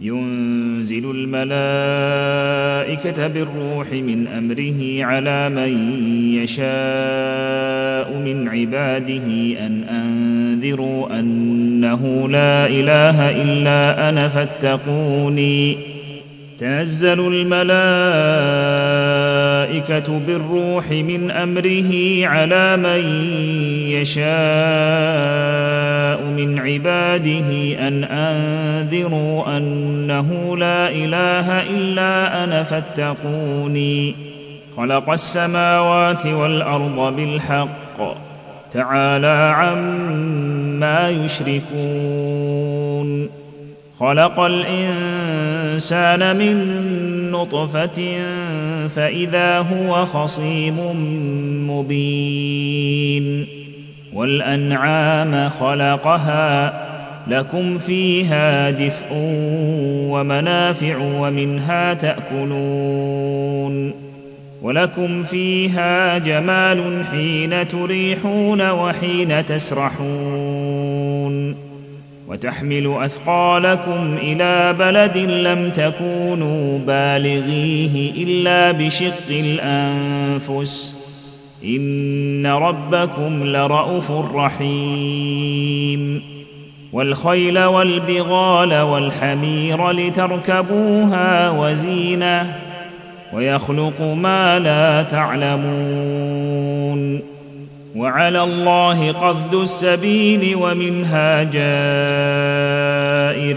ينزل الملائكة بالروح من أمره على من يشاء من عباده أن أنذروا أنه لا إله إلا أنا فاتقوني. تنزل الملائكة بالروح من أمره على من يشاء من عباده أن أنذروا أنه لا إله إلا أنا فاتقوني. خلق السماوات والأرض بالحق. تعالى عما يشركون. خلق الإنسان من نطفه فاذا هو خصيم مبين والانعام خلقها لكم فيها دفء ومنافع ومنها تاكلون ولكم فيها جمال حين تريحون وحين تسرحون وتحمل أثقالكم إلى بلد لم تكونوا بالغيه إلا بشق الأنفس. إن ربكم لرءوف رحيم. والخيل والبغال والحمير لتركبوها وزينة ويخلق ما لا تعلمون. وعلى الله قصد السبيل ومنها جائر.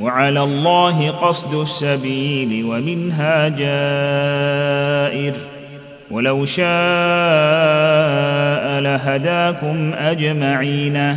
وعلى الله قصد السبيل ومنها جائر. ولو شاء لهداكم أجمعين.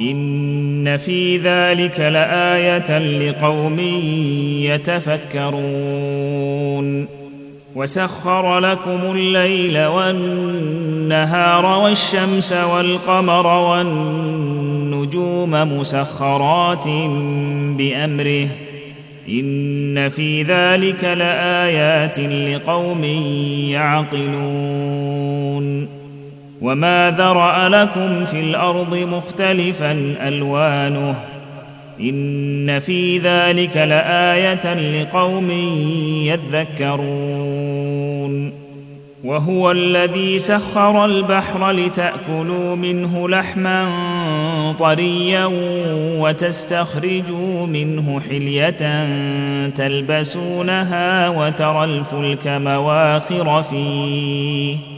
إن في ذلك لآية لقوم يتفكرون. وسخر لكم الليل والنهار والشمس والقمر والنجوم مسخرات بأمره. إن في ذلك لآيات لقوم يعقلون. وما ذرا لكم في الأرض مختلفا الوانه ان في ذلك لايه لقوم يذكرون وهو الذي سخر البحر لتاكلوا منه لحما طريا وتستخرجوا منه حليه تلبسونها وترى الفلك مواخر فيه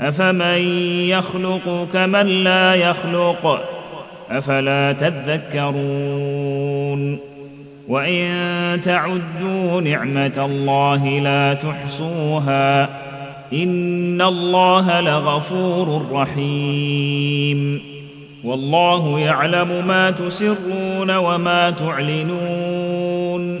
أفمن يخلق كمن لا يخلق؟ أفلا تذكرون؟ وإن تعدوا نعمة الله لا تحصوها إن الله لغفور رحيم. والله يعلم ما تسرون وما تعلنون.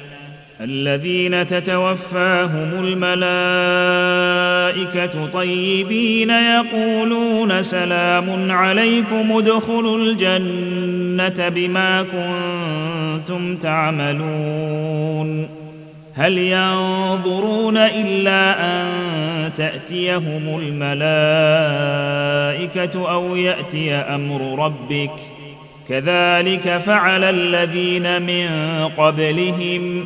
الذين تتوفاهم الملائكة طيبين يقولون سلام عليكم ادخلوا الجنة بما كنتم تعملون. هل ينظرون إلا أن تأتيهم الملائكة أو يأتي أمر ربك؟ كذلك فعل الذين من قبلهم.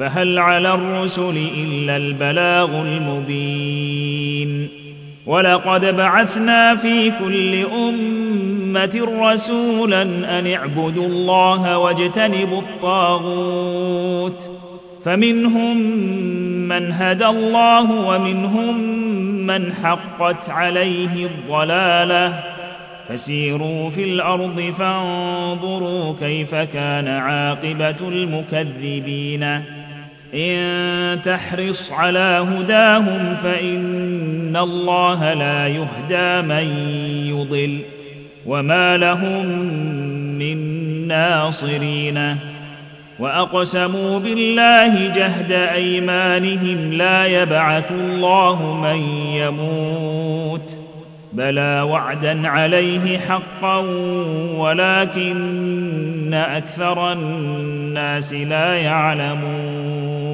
فهل على الرسل إلا البلاغ المبين؟ ولقد بعثنا في كل أمة رسولا أن اعبدوا الله واجتنبوا الطاغوت. فمنهم من هدى الله ومنهم من حقت عليه الضلالة. فسيروا في الأرض فانظروا كيف كان عاقبة المكذبين. إن تحرص على هداهم فإن الله لا يهدى من يضل وما لهم من ناصرين. وأقسموا بالله جهد أيمانهم لا يبعث الله من يموت بلى وعدا عليه حقا ولكن أكثر الناس لا يعلمون.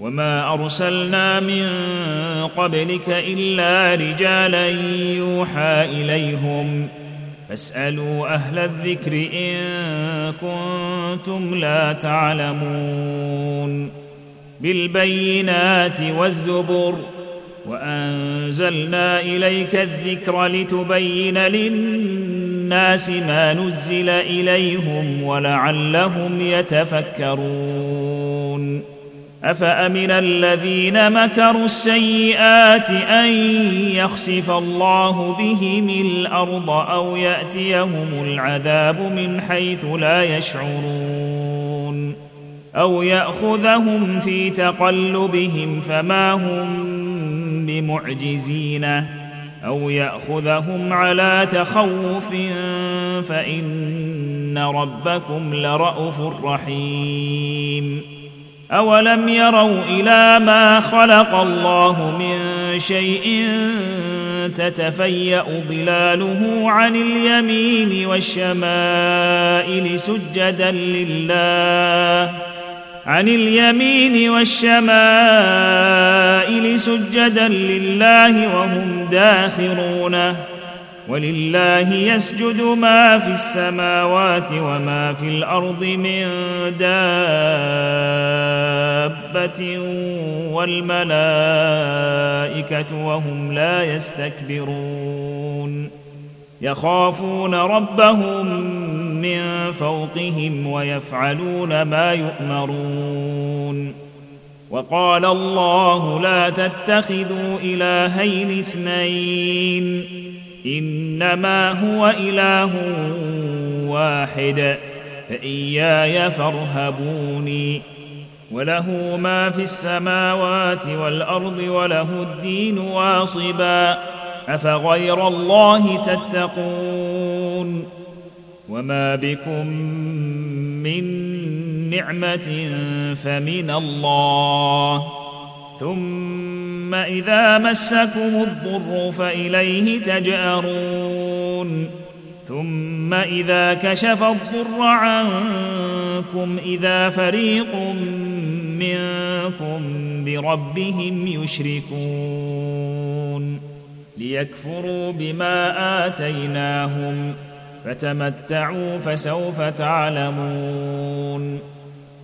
وما ارسلنا من قبلك الا رجالا يوحى اليهم فاسالوا أهل الذكر ان كنتم لا تعلمون بالبينات والزبر وانزلنا اليك الذكر لتبين للناس ما نزل اليهم ولعلهم يتفكرون أفأمن الذين مكروا السيئات أن يخسف الله بهم الأرض أو يأتيهم العذاب من حيث لا يشعرون أو يأخذهم في تقلبهم فما هم بمعجزين أو يأخذهم على تخوف فإن ربكم لرءوف رحيم اولم يروا إلى ما خلق الله من شيء تتفيا ظلاله عن اليمين والشمائل سجدا لله عن اليمين والشمائل سجدا لله وهم داخرون ولله يسجد ما في السماوات وما في الأرض من دابة والملائكة وهم لا يستكبرون. يخافون ربهم من فوقهم ويفعلون ما يؤمرون. وقال الله لا تتخذوا إلهين اثنين. إنما هو إله واحد فإياي فارهبوني وله ما في السماوات والأرض وله الدين واصبا أفغير الله تتقون؟ وما بكم من نعمة فمن الله. ثم إذا مسكم الضر فإليه تجأرون. ثم إذا كشف الضر عنكم إذا فريق منكم بربهم يشركون. ليكفروا بما آتيناهم فتمتعوا فسوف تعلمون.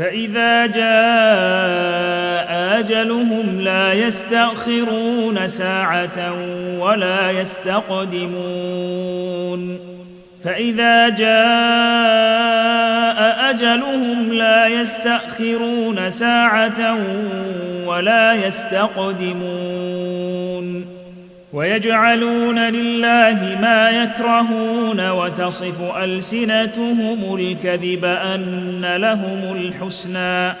فإذا جاء أجلهم لا يستأخرون ساعة ولا يستقدمون فإذا جاء أجلهم لا يستأخرون ساعة ولا يستقدمون ويجعلون لله ما يكرهون وتصف ألسنتهم الكذب أن لهم الحسنى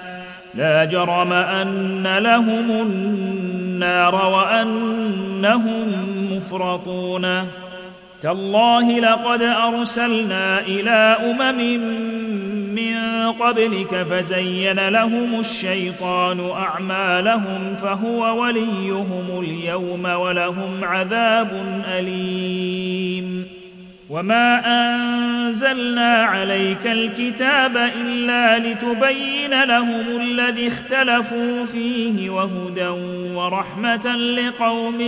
لا جرم أن لهم النار وأنهم مفرطون تالله لقد أرسلنا إلى أمم من قبلك فزين لهم الشيطان أعمالهم فهو وليهم اليوم ولهم عذاب أليم. وما أنزلنا عليك الكتاب إلا لتبين لهم الذي اختلفوا فيه وهدى ورحمة لقوم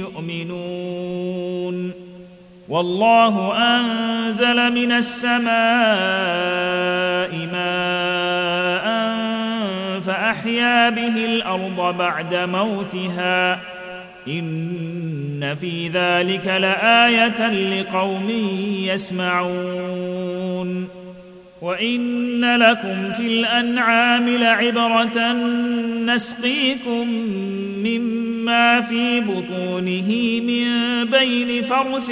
يؤمنون. والله أنزل من السماء ماء فأحيا به الأرض بعد موتها. إن في ذلك لآية لقوم يسمعون. وإن لكم في الأنعام لعبرة نسقيكم مما في بطونه من بين فرث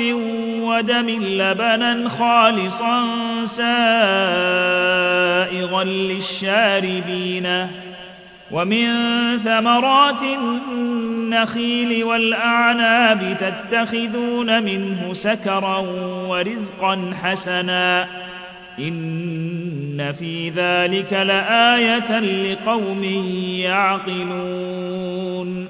ودم لبنا خالصا سائغا للشاربين ومن ثمرات النخيل والأعناب تتخذون منه سكرا ورزقا حسنا إن في ذلك لآية لقوم يعقلون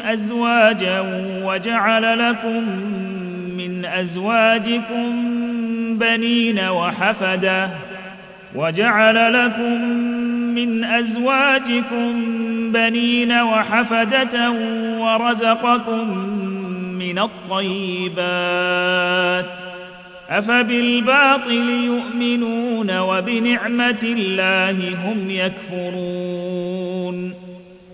أزواجا وجعل لكم من أزواجكم بنين وحفدة وجعل لكم من أزواجكم بنين وحفدة ورزقكم من الطيبات أفبالباطل يؤمنون وبنعمة الله هم يكفرون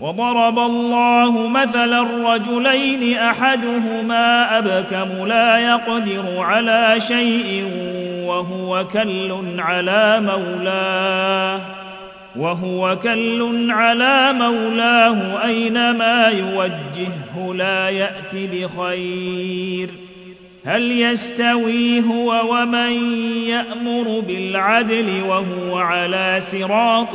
وضرب الله مثلا الرجلين أحدهما أبكم لا يقدر على شيء وهو كل على مولاه وهو كل على مولاه أينما يوجهه لا يأت بخير هل يستوي هو ومن يأمر بالعدل وهو على صراط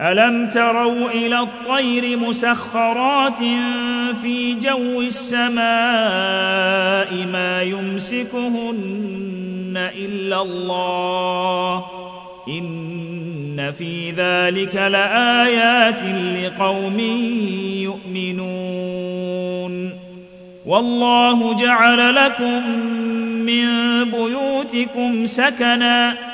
ألم تروا إلى الطير مسخرات في جو السماء ما يمسكهن إلا الله؟ إن في ذلك لآيات لقوم يؤمنون. والله جعل لكم من بيوتكم سكنا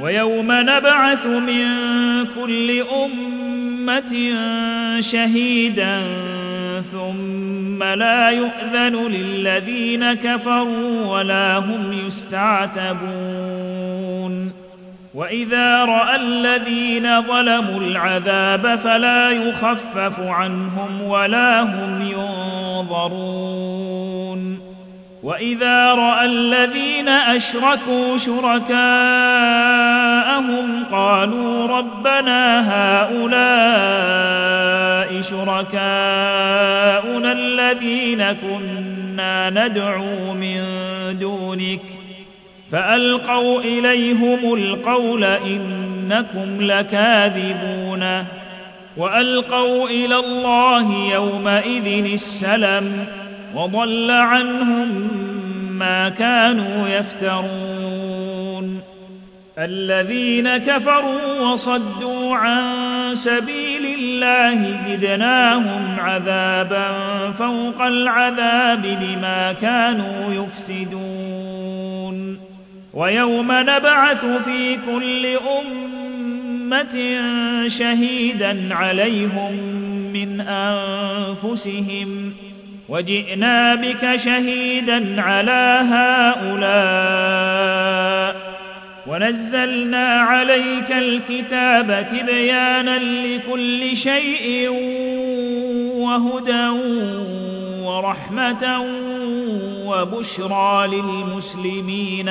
ويوم نبعث من كل أمة شهيدا ثم لا يؤذن للذين كفروا ولا هم يستعتبون. وإذا رأى الذين ظلموا العذاب فلا يخفف عنهم ولا هم ينظرون. وإذا رأى الذين أشركوا شركاءهم قالوا ربنا هؤلاء شركاءنا الذين كنا ندعو من دونك فألقوا إليهم القول إنكم لكاذبون وألقوا إلى الله يومئذ السلم وضل عنهم ما كانوا يفترون. الذين كفروا وصدوا عن سبيل الله زدناهم عذابا فوق العذاب بما كانوا يفسدون. ويوم نبعث في كل أمة شهيدا عليهم من أنفسهم وجئنا بك شهيدا على هؤلاء. ونزلنا عليك الكتاب تبيانا لكل شيء وهدى ورحمة وبشرى للمسلمين.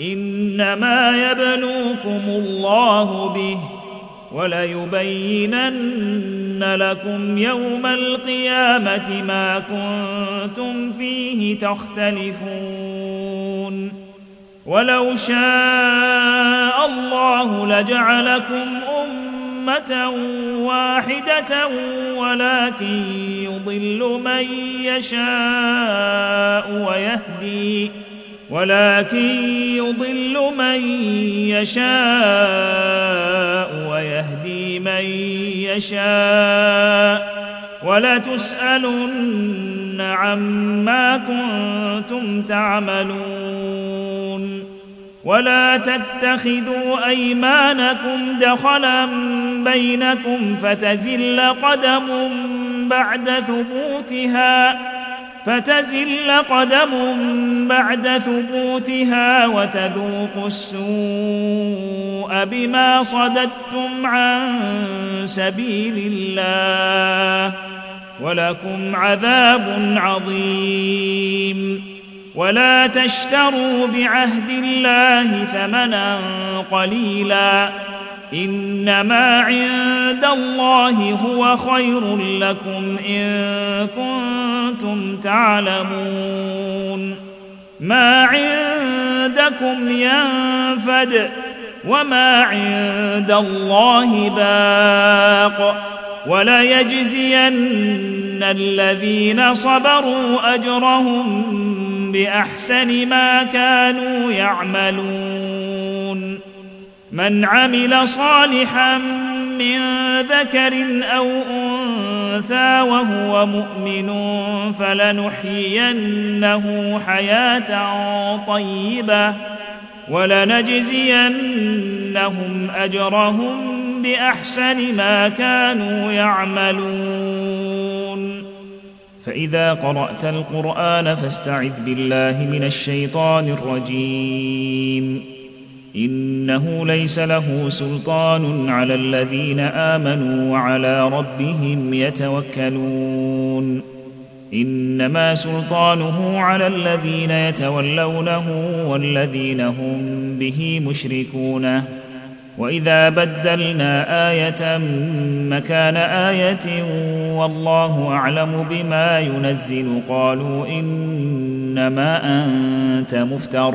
إنما يبلوكم الله به وليبينن لكم يوم القيامة ما كنتم فيه تختلفون. ولو شاء الله لجعلكم أمة واحدة ولكن يضل من يشاء ويهدي ولكن يضل من يشاء ويهدي من يشاء. ولتسألن عما كنتم تعملون. ولا تتخذوا أيمانكم دخلا بينكم فتزل قدم بعد ثبوتها. فتزل قدم بعد ثبوتها وتذوقوا السوء بما صددتم عن سبيل الله ولكم عذاب عظيم. ولا تشتروا بعهد الله ثمنا قليلا إنما عند الله هو خير لكم إن كنتم تعلمون. ما عندكم ينفد وما عند الله باق. وليجزين الذين صبروا أجرهم بأحسن ما كانوا يعملون. من عمل صالحا من ذكر أو أنثى وهو مؤمن فلنحيينه حياة طيبة ولنجزينهم أجرهم بأحسن ما كانوا يعملون. فإذا قرأت القرآن فاستعذ بالله من الشيطان الرجيم. إنه ليس له سلطان على الذين آمنوا وعلى ربهم يتوكلون. إنما سلطانه على الذين يتولونه والذين هم به مشركون. وإذا بدلنا آية مكان آية والله أعلم بما ينزل. قالوا إنما أنت مفتر.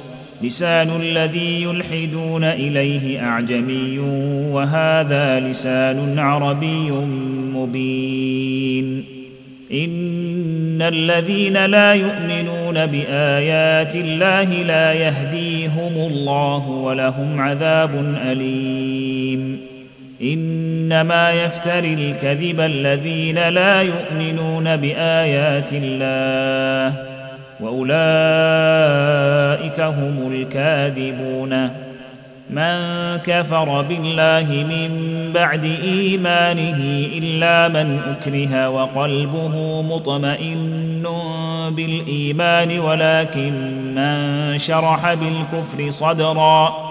لسان الذي يلحدون إليه أعجمي وهذا لسان عربي مبين. إن الذين لا يؤمنون بآيات الله لا يهديهم الله ولهم عذاب أليم. إنما يفتري الكذب الذين لا يؤمنون بآيات الله. وأولئك هم الكاذبون. من كفر بالله من بعد إيمانه إلا من أكره وقلبه مطمئن بالإيمان ولكن من شرح بالكفر صدرا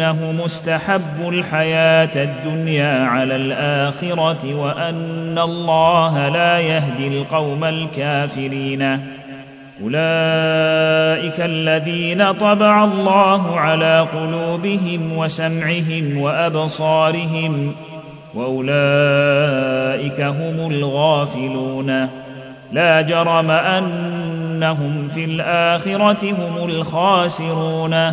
بانه مستحب الحياة الدنيا على الآخرة وأن الله لا يهدي القوم الكافرين. أولئك الذين طبع الله على قلوبهم وسمعهم وأبصارهم وأولئك هم الغافلون. لا جرم أنهم في الآخرة هم الخاسرون.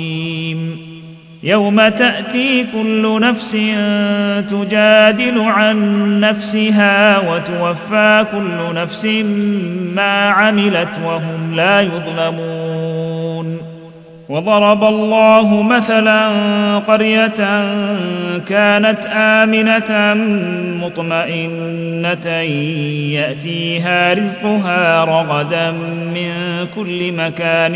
يوم تأتي كل نفس تجادل عن نفسها وتوفى كل نفس ما عملت وهم لا يظلمون. وضرب الله مثلا قرية كانت آمنة مطمئنة يأتيها رزقها رغدا من كل مكان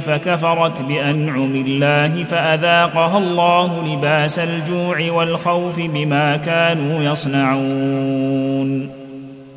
فكفرت بأنعم الله فأذاقها الله لباس الجوع والخوف بما كانوا يصنعون.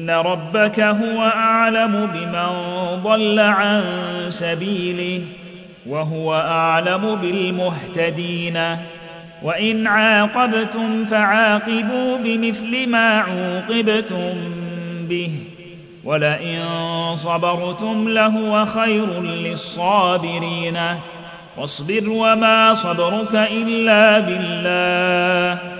ان ربك هو اعلم بمن ضل عن سبيله وهو اعلم بالمهتدين وان عاقبتم فعاقبوا بمثل ما عوقبتم به ولئن صبرتم لهو خير للصابرين واصبر وما صبرك الا بالله